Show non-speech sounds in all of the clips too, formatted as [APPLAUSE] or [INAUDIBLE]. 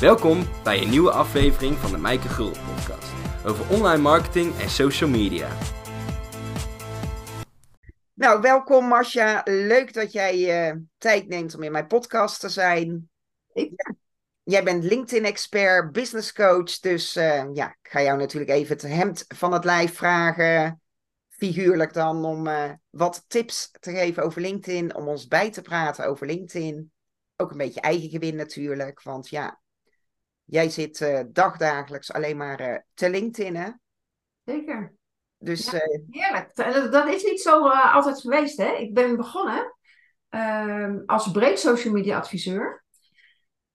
Welkom bij een nieuwe aflevering van de Mijke Gulden podcast over online marketing en social media. Nou, welkom Masha. Leuk dat jij uh, tijd neemt om in mijn podcast te zijn. Ik, ja. Jij bent LinkedIn-expert, business coach. Dus uh, ja, ik ga jou natuurlijk even het hemd van het lijf vragen. Figuurlijk dan om uh, wat tips te geven over LinkedIn. Om ons bij te praten over LinkedIn. Ook een beetje eigen gewin natuurlijk. Want ja, jij zit uh, dagdagelijks alleen maar te LinkedIn, hè? Zeker. Dus, ja, heerlijk. Dat is niet zo altijd geweest, hè? Ik ben begonnen ehm, als breed social media adviseur.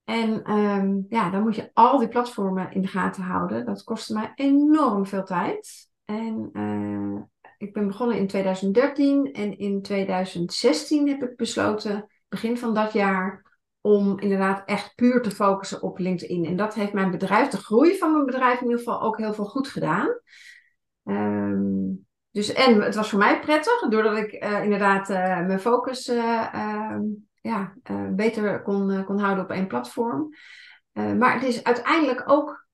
En um, ja, dan moet je al die platformen in de gaten houden. Dat kostte mij enorm veel tijd. En uh, ik ben begonnen in 2013 en in 2016 heb ik besloten, begin van dat jaar, om inderdaad echt puur te focussen op LinkedIn. En dat heeft mijn bedrijf, de groei van mijn bedrijf in ieder geval ook heel veel goed gedaan. Um, dus en het was voor mij prettig, doordat ik uh, inderdaad uh, mijn focus uh, ja, uh, beter kon, kon houden op één platform. Maar het is uiteindelijk ook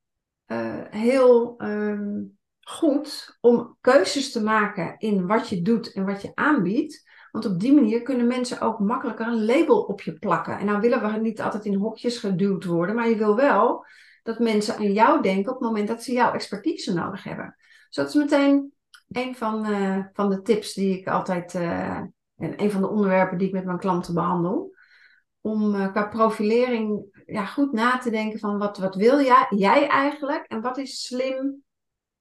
heel um, goed om keuzes te maken in wat je doet en wat je aanbiedt. Want op die manier kunnen mensen ook makkelijker een label op je plakken. En nou willen we niet altijd in hokjes geduwd worden, maar je wil wel dat mensen aan jou denken op het moment dat ze jouw expertise nodig hebben. Dus dat is meteen een van, van de tips die ik altijd en een van de onderwerpen die ik met mijn klanten behandel. Om uh, qua profilering ja, goed na te denken van wat, wat wil jij, jij eigenlijk en wat is slim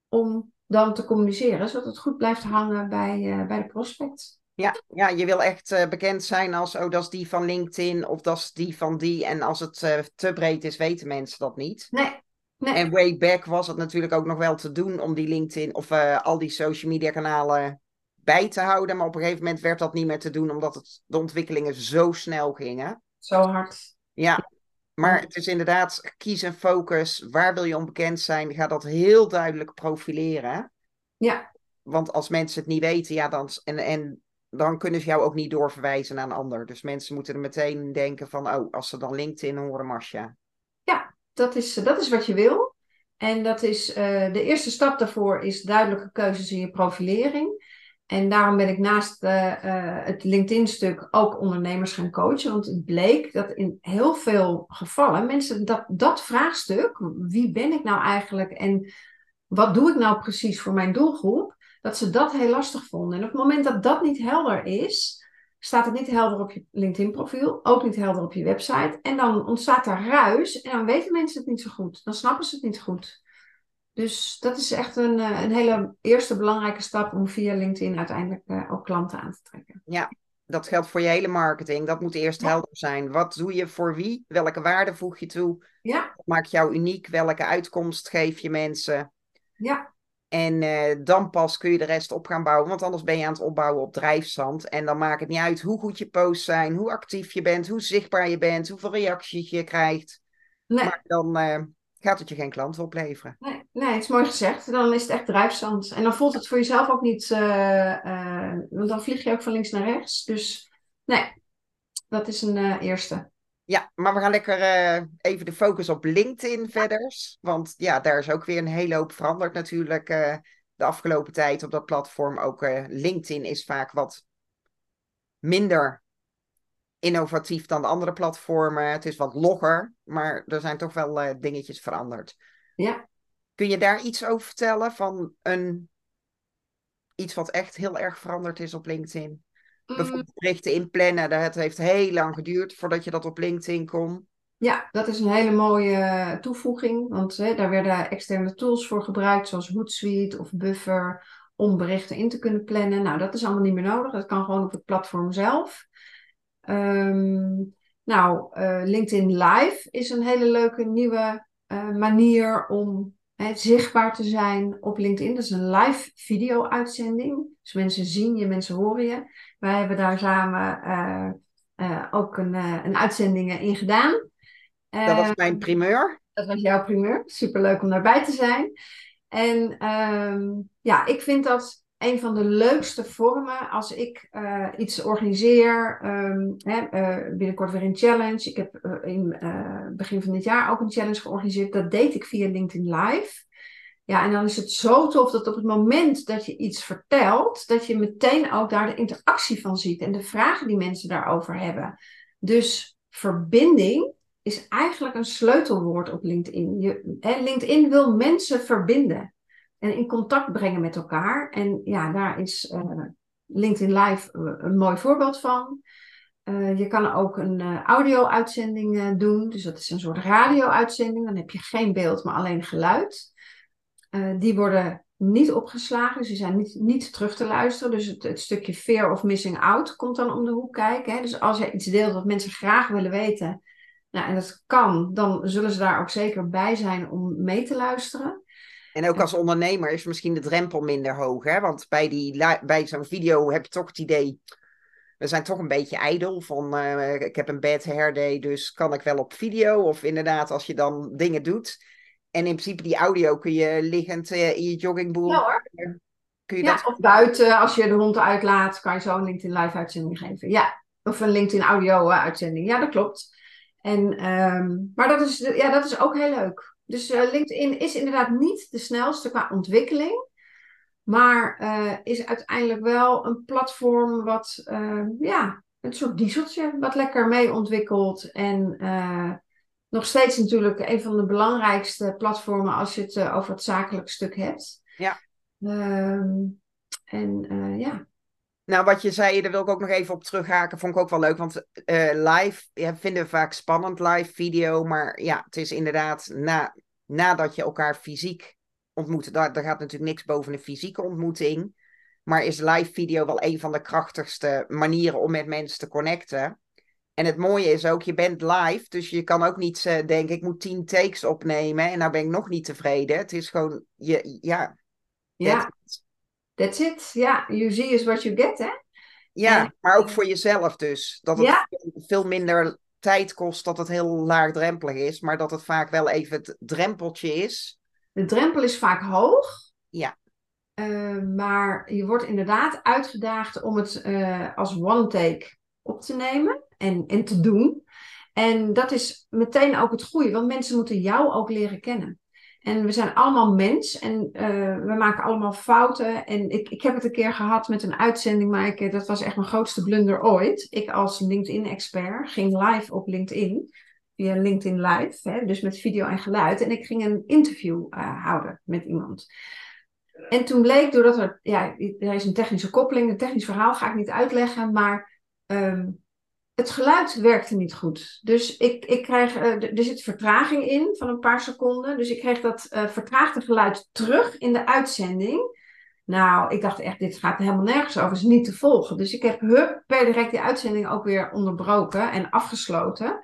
om dan te communiceren, zodat het goed blijft hangen bij, bij de prospect. Ja, ja, je wil echt uh, bekend zijn als, oh, dat is die van LinkedIn of dat is die van die. En als het te breed is, weten mensen dat niet. Nee, Nee. En way back was het natuurlijk ook nog wel te doen om die LinkedIn of uh, al die social media kanalen bij te houden. Maar op een gegeven moment werd dat niet meer te doen, omdat het, de ontwikkelingen zo snel gingen. Zo hard. Ja, maar het is inderdaad kies en focus. Waar wil je onbekend zijn? Ga dat heel duidelijk profileren. Ja. Want als mensen het niet weten, ja, dan, en, en dan kunnen ze jou ook niet doorverwijzen naar een ander. Dus mensen moeten er meteen denken van, oh, als ze dan LinkedIn horen, Masha. Ja, dat is, dat is wat je wil. En dat is, uh, de eerste stap daarvoor is duidelijke keuzes in je profilering. En daarom ben ik naast uh, het LinkedIn-stuk ook ondernemers gaan coachen. Want het bleek dat in heel veel gevallen mensen dat, dat vraagstuk, wie ben ik nou eigenlijk en wat doe ik nou precies voor mijn doelgroep, dat ze dat heel lastig vonden. En op het moment dat dat niet helder is, staat het niet helder op je LinkedIn-profiel, ook niet helder op je website. En dan ontstaat er ruis en dan weten mensen het niet zo goed. Dan snappen ze het niet goed. Dus dat is echt een, eh, een hele eerste belangrijke stap om via LinkedIn uiteindelijk uh, ook klanten aan te trekken. Ja, dat geldt voor je hele marketing. Dat moet eerst ja. helder zijn. Wat doe je voor wie? Welke waarde voeg je toe? Ja. Wat maakt jou uniek? Welke uitkomst geef je mensen? Ja. En uh, dan pas kun je de rest op gaan bouwen. Want anders ben je aan het opbouwen op drijfzand. En dan maakt het niet uit hoe goed je posts zijn, hoe actief je bent, hoe zichtbaar je bent, hoeveel reacties je krijgt. Nee. Maar dan uh, gaat het je geen klanten opleveren. Nee, nee, het is mooi gezegd. Dan is het echt drijfzand. En dan voelt het voor jezelf ook niet, uh, uh, want dan vlieg je ook van links naar rechts. Dus nee, dat is een eerste. Ja, maar we gaan lekker even de focus op LinkedIn verder. Want ja, daar is ook weer een hele hoop veranderd natuurlijk de afgelopen tijd op dat platform. Ook LinkedIn is vaak wat minder innovatief dan de andere platformen. Het is wat logger, maar er zijn toch wel dingetjes veranderd. Ja. Kun je daar iets over vertellen van een, iets wat echt heel erg veranderd is op LinkedIn? Mm. Bijvoorbeeld berichten inplannen, het heeft heel lang geduurd voordat je dat op LinkedIn kon. Ja, dat is een hele mooie toevoeging, want hè, daar werden externe tools voor gebruikt, zoals Hootsuite of Buffer, om berichten in te kunnen plannen. Nou, dat is allemaal niet meer nodig, dat kan gewoon op het platform zelf. Um, nou, uh, LinkedIn Live is een hele leuke nieuwe uh, manier om zichtbaar te zijn op LinkedIn. Dat is een live video-uitzending. Dus mensen zien je, mensen horen je. Wij hebben daar samen uh, ook een, een uitzending in gedaan. Dat was mijn primeur. Dat was jouw primeur. Superleuk om daarbij te zijn. En um, ja, ik vind dat een van de leukste vormen als ik uh, iets organiseer. Um, hè, uh, binnenkort weer een challenge. Ik heb uh, in begin van dit jaar ook een challenge georganiseerd. Dat deed ik via LinkedIn Live. Ja, en dan is het zo tof dat op het moment dat je iets vertelt, dat je meteen ook daar de interactie van ziet en de vragen die mensen daarover hebben. Dus verbinding is eigenlijk een sleutelwoord op LinkedIn. Je, LinkedIn wil mensen verbinden en in contact brengen met elkaar. En ja, daar is uh, LinkedIn Live een mooi voorbeeld van. Uh, je kan ook een uh, audio-uitzending doen. Dus dat is een soort radio-uitzending. Dan heb je geen beeld, maar alleen geluid. die worden niet opgeslagen, dus die zijn niet, niet terug te luisteren. Dus het, het, stukje fear of missing out komt dan om de hoek kijken. Hè? Dus als je iets deelt wat mensen graag willen weten, nou, en dat kan, dan zullen ze daar ook zeker bij zijn om mee te luisteren. En ook als ondernemer is misschien de drempel minder hoog. Hè? Want bij, die, bij zo'n video heb je toch het idee. We zijn toch een beetje ijdel. Van uh, ik heb een bad hair day, dus kan ik wel op video? Of inderdaad, als je dan dingen doet. En in principe die audio kun je liggend uh, in je joggingbroek. Ja hoor. Kun je ja, dat... of buiten, als je de hond uitlaat, kan je zo een LinkedIn live uitzending geven. Ja, of een LinkedIn audio uitzending. Ja, dat klopt. En, um, maar dat is, ja, dat is ook heel leuk. Dus uh, LinkedIn is inderdaad niet de snelste qua ontwikkeling. Maar uh, is uiteindelijk wel een platform wat, uh, ja, een soort dieseltje, wat lekker mee ontwikkelt. En nog steeds natuurlijk een van de belangrijkste platformen als je het over het zakelijk stuk hebt. Ja. Um, en ja, nou, wat je zei, daar wil ik ook nog even op terughaken. Vond ik ook wel leuk. Want uh, live ja, vinden we vaak spannend, live video. Maar ja, het is inderdaad na, nadat je elkaar fysiek ontmoet. Daar, daar gaat natuurlijk niks boven een fysieke ontmoeting. Maar is live video wel een van de krachtigste manieren om met mensen te connecten. En het mooie is ook, je bent live. Dus je kan ook niet uh, denken, ik moet tien takes opnemen. En nou ben ik nog niet tevreden. Het is gewoon, je, ja. Ja. That's it. Ja, you see is what you get, hè? Ja, maar ook voor jezelf dus. Dat het ja. veel minder tijd kost, dat het heel laagdrempelig is, maar dat het vaak wel even het drempeltje is. De drempel is vaak hoog. Ja. Uh, maar je wordt inderdaad uitgedaagd om het uh, als one take op te nemen en, en te doen. En dat is meteen ook het goede, want mensen moeten jou ook leren kennen. En we zijn allemaal mens en uh, we maken allemaal fouten. En ik, ik heb het een keer gehad met een uitzending, maar ik, dat was echt mijn grootste blunder ooit. Ik als LinkedIn-expert ging live op LinkedIn, via LinkedIn Live, hè, dus met video en geluid. En ik ging een interview uh, houden met iemand. En toen bleek, doordat er, ja, er is een technische koppeling, een technisch verhaal ga ik niet uitleggen, maar um, het geluid werkte niet goed. Dus ik, ik krijg, uh, er zit vertraging in van een paar seconden. Dus ik kreeg dat uh, vertraagde geluid terug in de uitzending. Nou, ik dacht echt, dit gaat helemaal nergens over. Is niet te volgen. Dus ik heb hup, per direct die uitzending ook weer onderbroken en afgesloten.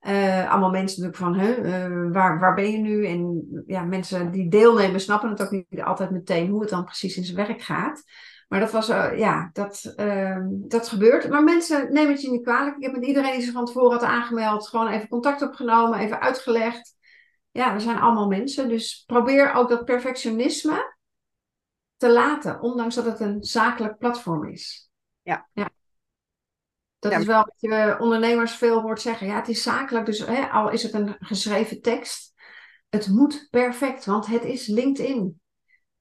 Uh, allemaal mensen natuurlijk van, waar, waar ben je nu? En ja, mensen die deelnemen snappen het ook niet altijd meteen hoe het dan precies in zijn werk gaat. Maar dat was, uh, ja, dat, uh, dat gebeurt. Maar mensen nemen het je niet kwalijk. Ik heb met iedereen die zich van tevoren had aangemeld, gewoon even contact opgenomen, even uitgelegd. Ja, we zijn allemaal mensen. Dus probeer ook dat perfectionisme te laten, ondanks dat het een zakelijk platform is. Ja. ja. Dat is wel wat je ondernemers veel hoort zeggen. Ja, het is zakelijk, dus hè, al is het een geschreven tekst. Het moet perfect, want het is LinkedIn.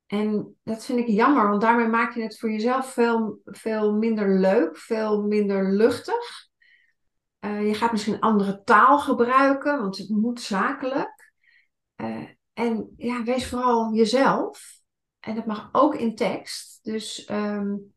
En dat vind ik jammer, want daarmee maak je het voor jezelf veel, veel minder leuk, veel minder luchtig. Uh, je gaat misschien andere taal gebruiken, want het moet zakelijk. Uh, en ja, wees vooral jezelf. En dat mag ook in tekst. Dus um,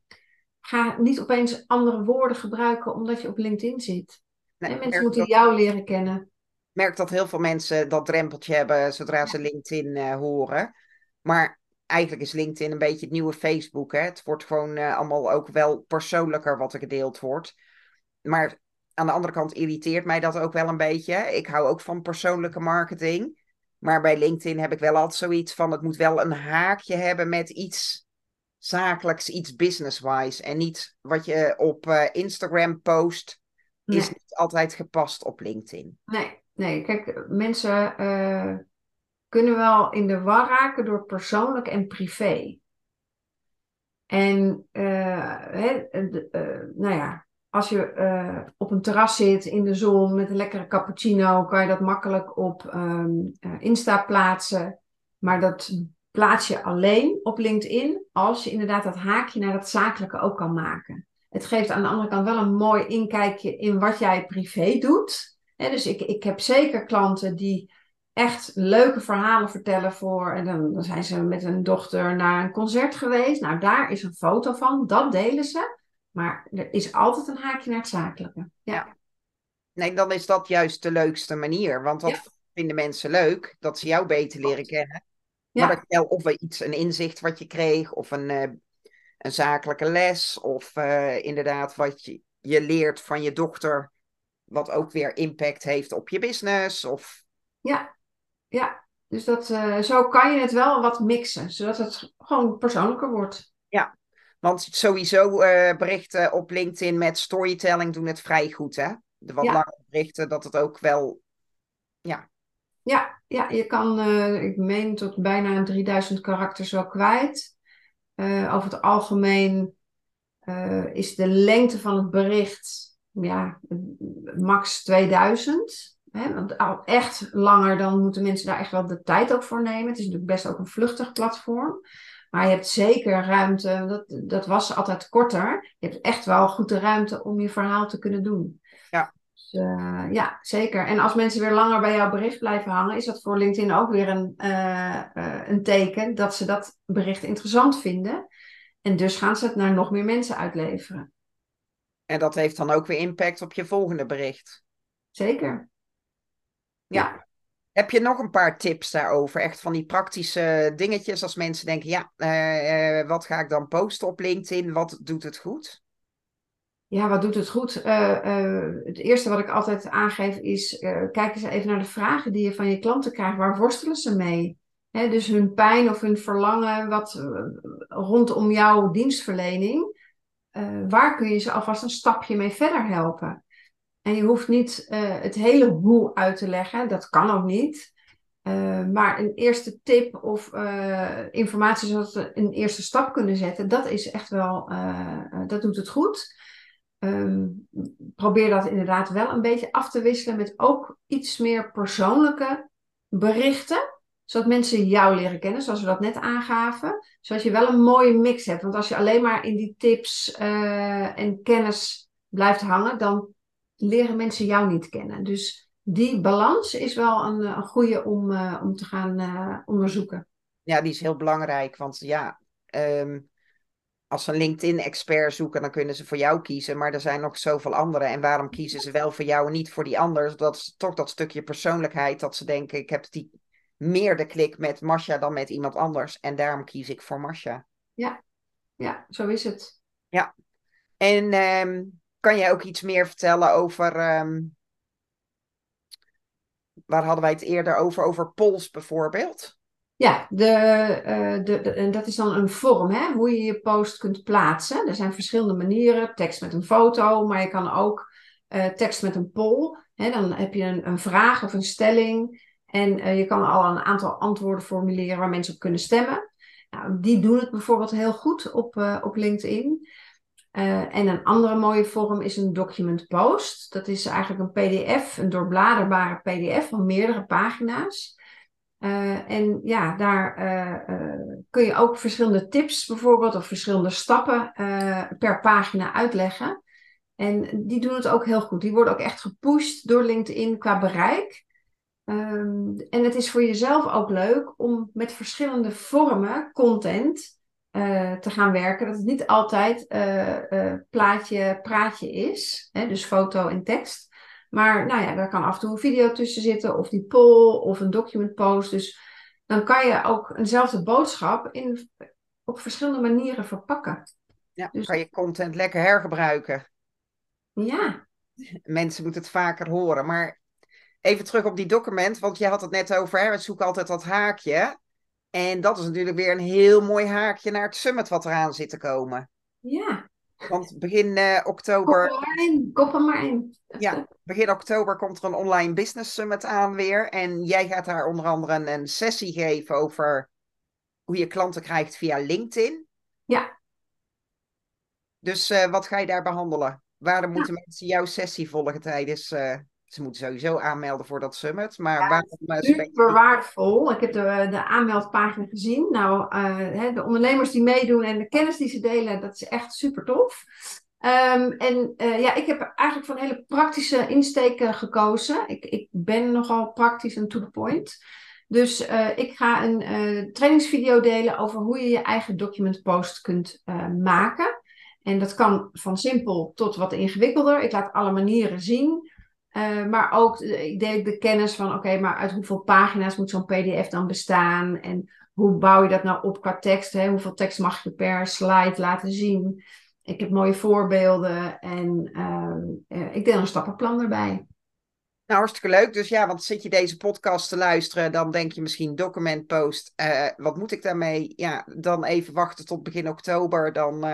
ga niet opeens andere woorden gebruiken omdat je op LinkedIn zit. Nee, mensen moeten jou leren kennen. Ik merk dat heel veel mensen dat drempeltje hebben zodra ze LinkedIn uh, horen. Maar eigenlijk is LinkedIn een beetje het nieuwe Facebook. Hè? Het wordt gewoon uh, allemaal ook wel persoonlijker wat er gedeeld wordt. Maar aan de andere kant irriteert mij dat ook wel een beetje. Ik hou ook van persoonlijke marketing. Maar bij LinkedIn heb ik wel altijd zoiets van: het moet wel een haakje hebben met iets zakelijks, iets business-wise. En niet wat je op uh, Instagram post, nee. is niet altijd gepast op LinkedIn. Nee, nee. Kijk, mensen. Uh kunnen wel in de war raken door persoonlijk en privé. En hè, nou ja, als je op een terras zit in de zon met een lekkere cappuccino, kan je dat makkelijk op ehm, Insta plaatsen. Maar dat plaats je alleen op LinkedIn als je inderdaad dat haakje naar het zakelijke ook kan maken. Het geeft aan de andere kant wel een mooi inkijkje in wat jij privé doet. dus ik, ik heb zeker klanten die echt leuke verhalen vertellen voor. En dan, dan zijn ze met een dochter naar een concert geweest. Nou, daar is een foto van. Dat delen ze. Maar er is altijd een haakje naar het zakelijke. Ja. Nee, dan is dat juist de leukste manier. Want wat vinden mensen leuk? Dat ze jou beter leren kennen. Ja. Maar dat je of iets, een inzicht wat je kreeg, of een, uh, een zakelijke les, of uh, inderdaad wat je, je leert van je dochter, wat ook weer impact heeft op je business. Of... Ja, ja. Dus dat, uh, zo kan je het wel wat mixen, zodat het gewoon persoonlijker wordt. Ja, want sowieso berichten op LinkedIn met storytelling doen het vrij goed, hè? De wat ja. langere berichten, dat het ook wel ja, ja, ja je kan, uh, ik meen, tot bijna 3000 karakters wel kwijt. Over het algemeen is de lengte van het bericht ja, max 2000. Hè? Want echt langer, dan moeten mensen daar echt wel de tijd ook voor nemen. Het is natuurlijk best ook een vluchtig platform. Maar je hebt zeker ruimte, dat, dat was altijd korter. Je hebt echt wel goed de ruimte om je verhaal te kunnen doen. Ja. Uh, ja, zeker. En als mensen weer langer bij jouw bericht blijven hangen, is dat voor LinkedIn ook weer een, uh, uh, een teken dat ze dat bericht interessant vinden. En dus gaan ze het naar nog meer mensen uitleveren. En dat heeft dan ook weer impact op je volgende bericht. Zeker. Ja. Heb je nog een paar tips daarover? Echt van die praktische dingetjes als mensen denken, ja, wat ga ik dan posten op LinkedIn? Wat doet het goed? Ja, wat doet het goed? Uh, uh, het eerste wat ik altijd aangeef is, kijk eens even naar de vragen die je van je klanten krijgt. Waar worstelen ze mee? Dus hun pijn of hun verlangen wat, rondom jouw dienstverlening. waar kun je ze alvast een stapje mee verder helpen? En je hoeft niet het hele hoe uit te leggen, dat kan ook niet. maar een eerste tip of informatie zodat we een eerste stap kunnen zetten, dat is echt wel, dat doet het goed. Um, probeer dat inderdaad wel een beetje af te wisselen met ook iets meer persoonlijke berichten. Zodat mensen jou leren kennen, zoals we dat net aangaven. Zodat je wel een mooie mix hebt. Want als je alleen maar in die tips en kennis blijft hangen, dan leren mensen jou niet kennen. Dus die balans is wel een, een goede om, uh, om te gaan uh, onderzoeken. Ja, die is heel belangrijk. Want ja, um, als ze een LinkedIn-expert zoeken, dan kunnen ze voor jou kiezen. Maar er zijn nog zoveel anderen. En waarom kiezen ze wel voor jou en niet voor die ander? Dat is toch dat stukje persoonlijkheid. Dat ze denken, ik heb die meer de klik met Masha dan met iemand anders. En daarom kies ik voor Masha. Ja, ja zo is het. Ja. En um, kan jij ook iets meer vertellen over... Um, waar hadden wij het eerder over? Over polls bijvoorbeeld? Ja, de, uh, de, de, en dat is dan een vorm, hè? hoe je je post kunt plaatsen. Er zijn verschillende manieren. Tekst met een foto, maar je kan ook uh, tekst met een poll. Hè? Dan heb je een, een vraag of een stelling. En uh, je kan al een aantal antwoorden formuleren waar mensen op kunnen stemmen. Nou, die doen het bijvoorbeeld heel goed op, op LinkedIn. En een andere mooie vorm is een document post. Dat is eigenlijk een PDF, een doorbladerbare PDF van meerdere pagina's. Uh, en ja, daar uh, kun je ook verschillende tips bijvoorbeeld of verschillende stappen per pagina uitleggen. En die doen het ook heel goed. Die worden ook echt gepusht door LinkedIn qua bereik. Um, en het is voor jezelf ook leuk om met verschillende vormen content te gaan werken. Dat het niet altijd plaatje, praatje is, hè, dus foto en tekst. Maar nou ja, daar kan af en toe een video tussen zitten, of die poll, of een document post. Dus dan kan je ook eenzelfde boodschap in, op verschillende manieren verpakken. Ja, dus... kan je content lekker hergebruiken. Ja. Mensen moeten het vaker horen. Maar even terug op die document, want je had het net over, hè, we zoeken altijd dat haakje. En dat is natuurlijk weer een heel mooi haakje naar het summit wat eraan zit te komen. Ja. Want begin uh, oktober. Kop maar in, kop maar in. Ja, begin oktober komt er een online business summit aan weer. En jij gaat daar onder andere een, een sessie geven over hoe je klanten krijgt via LinkedIn. Ja. Dus uh, wat ga je daar behandelen? Waarom moeten ja. mensen jouw sessie volgen tijdens... Uh, ze moeten sowieso aanmelden voor dat summit, maar ja, waarom... super waardevol. Ik heb de, de aanmeldpagina gezien. Nou, hè, de ondernemers die meedoen en de kennis die ze delen, dat is echt super tof. Um, en uh, ja, ik heb eigenlijk voor een hele praktische insteek uh, gekozen. Ik, ik ben nogal praktisch en to the point. Dus uh, ik ga een trainingsvideo delen over hoe je je eigen document post kunt maken. En dat kan van simpel tot wat ingewikkelder. Ik laat alle manieren zien. Maar ook, ik deel de kennis van, oké, maar uit hoeveel pagina's moet zo'n pdf dan bestaan? En hoe bouw je dat nou op qua tekst? Hè? Hoeveel tekst mag je per slide laten zien? Ik heb mooie voorbeelden en uh, ik deel een stappenplan erbij. Nou, hartstikke leuk. Dus ja, want zit je deze podcast te luisteren, dan denk je misschien document post. Uh, wat moet ik daarmee? Ja, dan even wachten tot begin oktober. Dan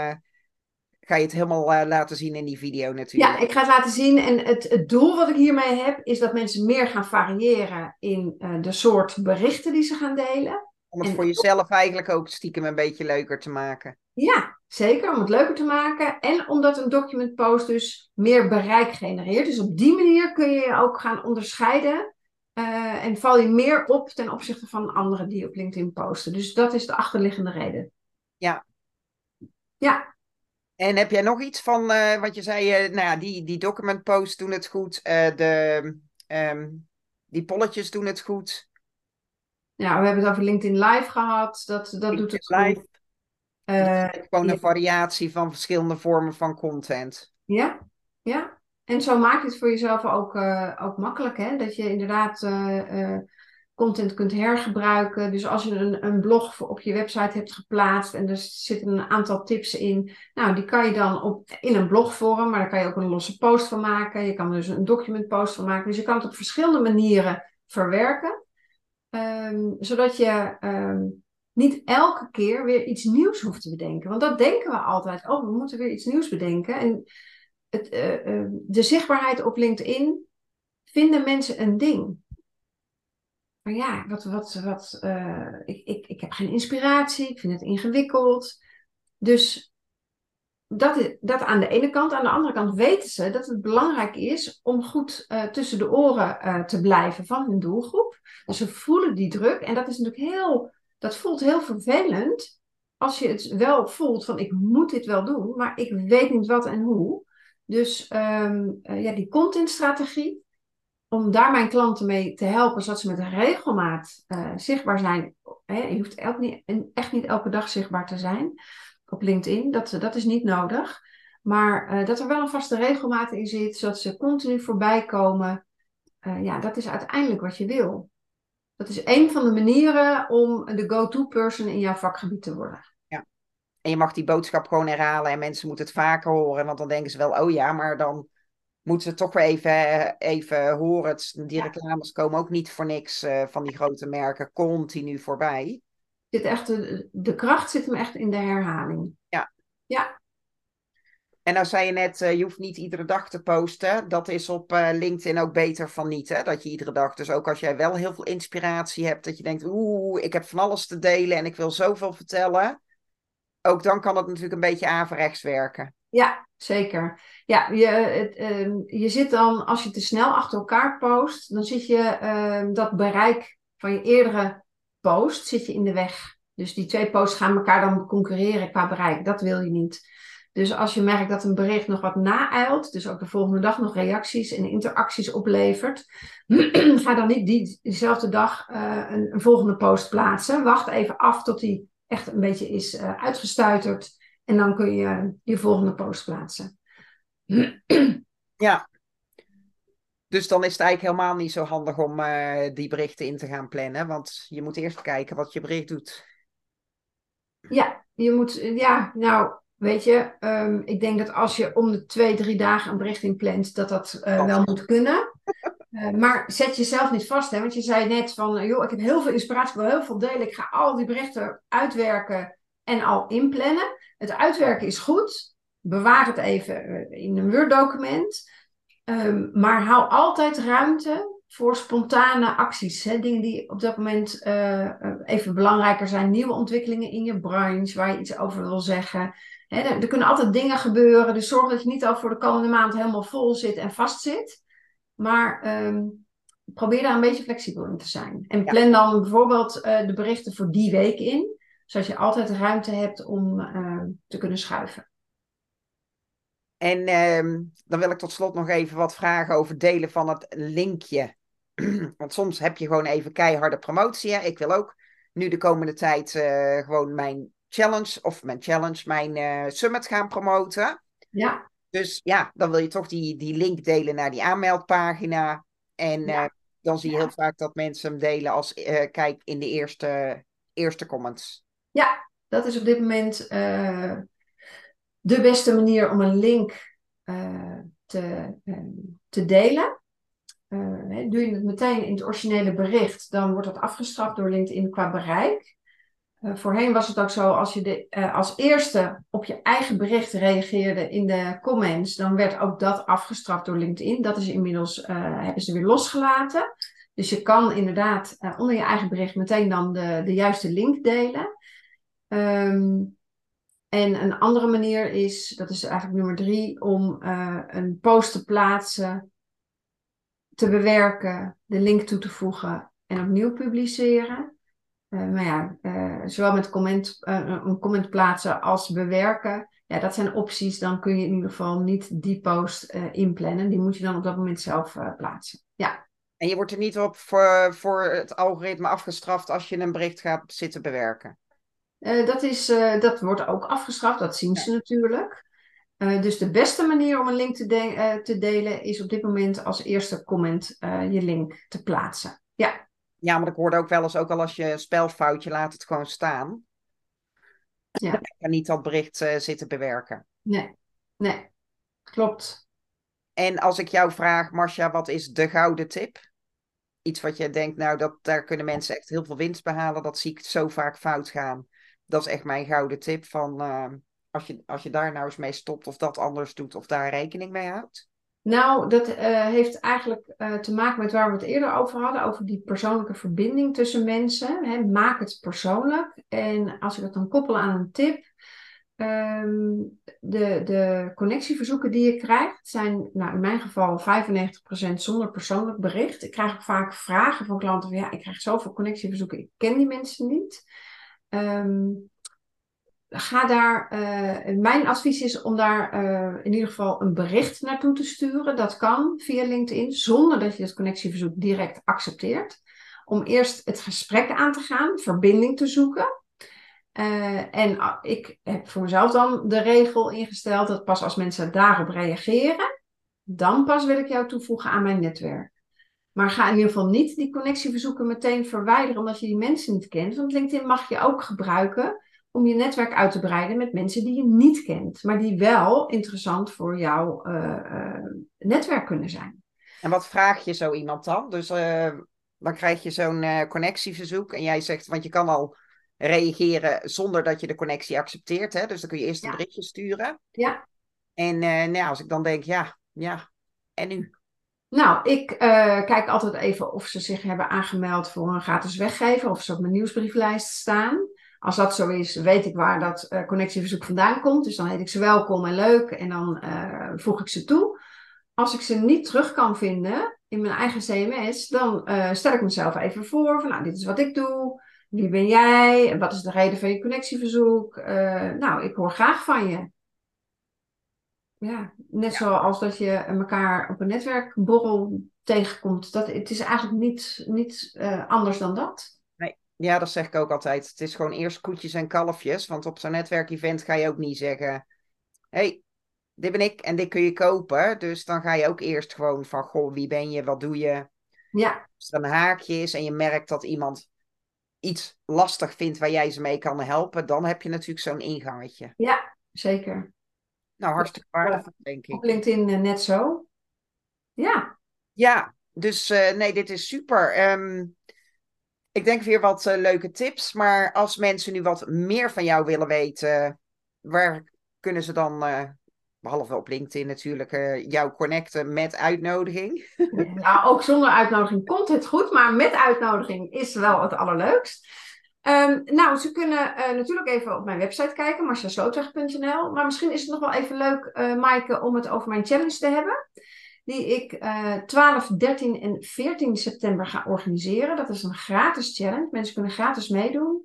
ga je het helemaal laten zien in die video natuurlijk. Ja, ik ga het laten zien. En het, het doel wat ik hiermee heb, is dat mensen meer gaan variëren in de soort berichten die ze gaan delen. Om het voor jezelf eigenlijk ook stiekem een beetje leuker te maken. Ja, zeker. Om het leuker te maken. En omdat een document post dus meer bereik genereert. Dus op die manier kun je je ook gaan onderscheiden. Uh, en val je meer op ten opzichte van anderen die op LinkedIn posten. Dus dat is de achterliggende reden. Ja. Ja. En heb jij nog iets van, uh, wat je zei, uh, nou ja, die, die document posts doen het goed. de, um, die polletjes doen het goed. Ja, we hebben het over LinkedIn Live gehad. Dat, dat LinkedIn doet het Live. goed. Gewoon een variatie van verschillende vormen van content. Ja, ja. En zo maak je het voor jezelf ook, ook makkelijk. Hè? Dat je inderdaad content kunt hergebruiken. Dus als je een, een blog op je website hebt geplaatst en er zitten een aantal tips in. Nou, die kan je dan op, in een blogvorm, maar daar kan je ook een losse post van maken. Je kan dus een document post van maken. Dus je kan het op verschillende manieren verwerken. Um, zodat je um, niet elke keer weer iets nieuws hoeft te bedenken. Want dat denken we altijd. Oh, we moeten weer iets nieuws bedenken. En het, uh, uh, de zichtbaarheid op LinkedIn vinden mensen een ding. Maar ja, wat, wat, wat, uh, ik, ik, ik heb geen inspiratie, ik vind het ingewikkeld. Dus dat, dat aan de ene kant. Aan de andere kant weten ze dat het belangrijk is om goed tussen de oren te blijven van hun doelgroep. Dus ze voelen die druk. En dat is natuurlijk heel dat voelt heel vervelend als je het wel voelt van ik moet dit wel doen, maar ik weet niet wat en hoe. Dus um, uh, ja, die contentstrategie, om daar mijn klanten mee te helpen, zodat ze met regelmaat uh, zichtbaar zijn. Hè, je hoeft elk niet, echt niet elke dag zichtbaar te zijn op LinkedIn, dat, dat is niet nodig. Maar uh, dat er wel een vaste regelmaat in zit, zodat ze continu voorbij komen. ja, dat is uiteindelijk wat je wil. Dat is een van de manieren om de go-to-person in jouw vakgebied te worden. Ja. En je mag die boodschap gewoon herhalen en mensen moeten het vaker horen. Want dan denken ze wel, oh ja, maar dan moeten ze toch weer even, even horen. Het, die reclames komen ook niet voor niks uh, van die grote merken continu voorbij. Zit echt de, de kracht zit hem echt in de herhaling. Ja. Ja, en nou zei je net, uh, je hoeft niet iedere dag te posten. Dat is op uh, LinkedIn ook beter van niet, hè? Dat je iedere dag, dus ook als jij wel heel veel inspiratie hebt, dat je denkt, oeh, ik heb van alles te delen en ik wil zoveel vertellen. Ook dan kan het natuurlijk een beetje averechts werken. Ja, zeker. Ja, je, het, uh, je zit dan, als je te snel achter elkaar post, dan zit je ehm, dat bereik van je eerdere post zit je in de weg. Dus die twee posts gaan elkaar dan concurreren qua bereik. Dat wil je niet. Dus als je merkt dat een bericht nog wat naeilt, dus ook de volgende dag nog reacties en interacties oplevert, [CLEARS THROAT] ga dan niet die, diezelfde dag uh, een, volgende post plaatsen. Wacht even af tot die echt een beetje is uh, uitgestuiterd en dan kun je je volgende post plaatsen. [CLEARS THROAT] ja. Dus dan is het eigenlijk helemaal niet zo handig om uh, die berichten in te gaan plannen, want je moet eerst kijken wat je bericht doet. Ja, je moet, ja, nou, Weet je, um, ik denk dat als je om de twee, drie dagen een bericht inplant, dat dat uh, wel moet kunnen. Uh, maar zet jezelf niet vast, hè? want je zei net van, joh, ik heb heel veel inspiratie, ik wil heel veel delen, ik ga al die berichten uitwerken en al inplannen. Het uitwerken is goed, bewaar het even in een Word-document, um, maar hou altijd ruimte voor spontane acties. Hè? Dingen die op dat moment even belangrijker zijn, nieuwe ontwikkelingen in je branche, waar je iets over wil zeggen. Hè, er, er kunnen altijd dingen gebeuren, dus zorg dat je niet al voor de komende maand helemaal vol zit en vast zit. Maar ehm, probeer daar een beetje flexibel in te zijn. En Ja. plan dan bijvoorbeeld eh, de berichten voor die week in, zodat je altijd ruimte hebt om eh, te kunnen schuiven. En ehm, dan wil ik tot slot nog even wat vragen over delen van het linkje. [CLEARS THROAT] Want soms heb je gewoon even keiharde promotie. Hè? Ik wil ook nu de komende tijd eh, gewoon mijn challenge, of mijn challenge, mijn eh, summit gaan promoten. Ja, Dus ja, dan wil je toch die, die link delen naar die aanmeldpagina. En Ja. dan zie je Ja. heel vaak dat mensen hem delen als kijk in de eerste, eerste comments. Ja dat is op dit moment eh, de beste manier om een link eh, te, eh, te delen. Eh, doe je het meteen in het originele bericht, dan wordt dat afgestraft door LinkedIn qua bereik. Voorheen was het ook zo, als je als eerste op je eigen bericht reageerde in de comments, dan werd ook dat afgestraft door LinkedIn. Dat is inmiddels, hebben ze weer losgelaten. Dus je kan inderdaad onder je eigen bericht meteen dan de, de juiste link delen. Ehm, en een andere manier is, dat is eigenlijk nummer drie, om eh, een post te plaatsen, te bewerken, de link toe te voegen en opnieuw publiceren. Eh, maar ja, eh, zowel met comment, een comment plaatsen als bewerken, ja, dat zijn opties. Dan kun je in ieder geval niet die post inplannen. Die moet je dan op dat moment zelf plaatsen. Ja, En je wordt er niet op voor, voor het algoritme afgestraft als je een bericht gaat zitten bewerken. Eh, dat, is, eh, dat wordt ook afgestraft, dat zien ze natuurlijk. Eh, dus de beste manier om een link te, de- te delen is op dit moment als eerste comment je link te plaatsen. Ja, Ja, maar ik hoorde ook wel eens, ook al als je spelfoutje, laat het gewoon staan. Ja. Ik ga niet dat bericht zitten bewerken. nee, nee, klopt. En als ik jou vraag, Marcia, wat is de gouden tip? Iets wat je denkt, nou, dat, daar kunnen mensen echt heel veel winst behalen. Dat zie ik zo vaak fout gaan. Dat is echt mijn gouden tip van eh, als, je, als je daar nou eens mee stopt of dat anders doet of daar rekening mee houdt. Nou, dat eh, heeft eigenlijk eh, te maken met waar we het eerder over hadden, over die persoonlijke verbinding tussen mensen. Hè. Maak het persoonlijk. En als ik het dan koppel aan een tip, ehm, de, de connectieverzoeken die je krijgt, zijn nou, in mijn geval 95% zonder persoonlijk bericht. Ik krijg ook vaak vragen van klanten van ja, ik krijg zoveel connectieverzoeken, ik ken die mensen niet. Ehm, ga daar, eh, mijn advies is om daar eh, in ieder geval een bericht naartoe te sturen. Dat kan via LinkedIn, zonder dat je het connectieverzoek direct accepteert. Om eerst het gesprek aan te gaan, verbinding te zoeken. Eh, en ah, ik heb voor mezelf dan de regel ingesteld dat pas als mensen daarop reageren, dan pas wil ik jou toevoegen aan mijn netwerk. Maar ga in ieder geval niet die connectieverzoeken meteen verwijderen omdat je die mensen niet kent. Want LinkedIn mag je ook gebruiken om je netwerk uit te breiden met mensen die je niet kent, maar die wel interessant voor jouw eh, eh, netwerk kunnen zijn. En wat vraag je zo iemand dan? Dus eh, dan krijg je zo'n connectieverzoek en jij zegt, want je kan al reageren zonder dat je de connectie accepteert. Hè? Dus dan kun je eerst een Ja. berichtje sturen. Ja. En nou, als ik dan denk, ja, ja, en nu? Nou, ik eh, kijk altijd even of ze zich hebben aangemeld voor een gratis weggever, of ze op mijn nieuwsbrieflijst staan. Als dat zo is, weet ik waar dat eh, connectieverzoek vandaan komt. Dus dan heet ik ze welkom en leuk en dan eh, voeg ik ze toe. Als ik ze niet terug kan vinden in mijn eigen CMS, dan stel ik mezelf even voor van nou, dit is wat ik doe. Wie ben jij? Wat is de reden van je connectieverzoek? Nou, ik hoor graag van je. Ja, net zoals dat je elkaar op een netwerkborrel tegenkomt. Dat, het is eigenlijk niet, niet eh, anders dan dat. Ja, dat zeg ik ook altijd. Het is gewoon eerst koetjes en kalfjes. Want op zo'n netwerkevent ga je ook niet zeggen... hey, dit ben ik en dit kun je kopen. Dus dan ga je ook eerst gewoon van... Goh, wie ben je? Wat doe je? Ja, Als er een haakje is en je merkt dat iemand iets lastig vindt waar jij ze mee kan helpen... dan heb je natuurlijk zo'n ingangetje. ja, zeker. Nou, hartstikke waardevol, denk Op ik. LinkedIn eh, net zo. Ja, Ja, dus eh, nee, dit is super. Ehm, ik denk weer wat eh, leuke tips. Maar als mensen nu wat meer van jou willen weten, waar kunnen ze dan, eh, behalve op LinkedIn natuurlijk, jou connecten met uitnodiging? nou, ook zonder uitnodiging komt het goed, maar met uitnodiging is wel het allerleukst. Ehm, nou, ze kunnen natuurlijk even op mijn website kijken, marciaslootweg.nl. Maar misschien is het nog wel even leuk, uh, Maaike, om het over mijn challenge te hebben die ik uh, 12, 13 en 14 september ga organiseren. Dat is een gratis challenge. Mensen kunnen gratis meedoen.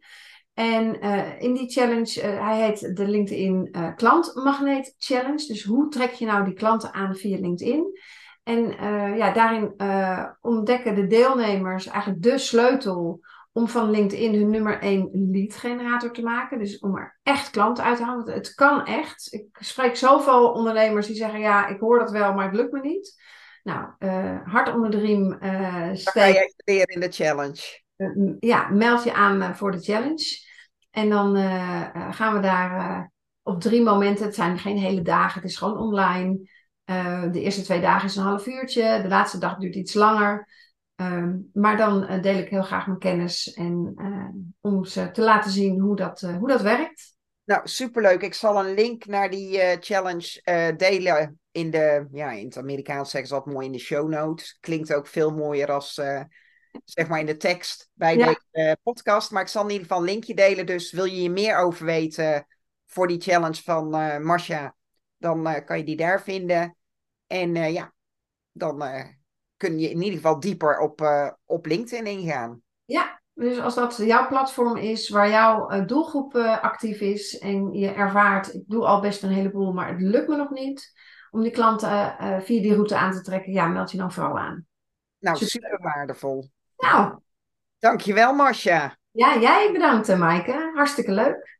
En in die challenge, hij heet de LinkedIn uh, Klantmagneet Challenge. Dus hoe trek je nou die klanten aan via LinkedIn? En ja, daarin ontdekken de deelnemers eigenlijk de sleutel om van LinkedIn hun nummer 1 lead generator te maken. Dus om er echt klanten uit te halen. Het kan echt. Ik spreek zoveel ondernemers die zeggen: Ja, ik hoor dat wel, maar het lukt me niet. Nou, uh, hard onder de riem. Uh, steek. ga je leren in de challenge. Uh, ja, meld je aan voor de challenge. En dan gaan we daar op drie momenten. Het zijn geen hele dagen, het is gewoon online. de eerste twee dagen is een half uurtje. De laatste dag duurt iets langer. Ehm, maar dan uh, deel ik heel graag mijn kennis en uh, om ze te laten zien hoe dat, uh, hoe dat werkt. Nou, superleuk. Ik zal een link naar die challenge delen in de, ja, in het Amerikaans zeggen ze dat mooi in de show notes. Klinkt ook veel mooier als, zeg maar in de tekst bij ja. deze podcast. Maar ik zal in ieder geval een linkje delen. Dus wil je hier meer over weten voor die challenge van Marcia, dan kan je die daar vinden. En ja, dan kun je in ieder geval dieper op, uh, op LinkedIn ingaan. Ja, dus als dat jouw platform is waar jouw uh, doelgroep uh, actief is en je ervaart, ik doe al best een heleboel, maar het lukt me nog niet om die klanten via die route aan te trekken, ja, meld je dan vooral aan. Nou, super, super waardevol. Nou. Dankjewel, Marcia. Ja, jij bedankt, Maaike. Hartstikke leuk.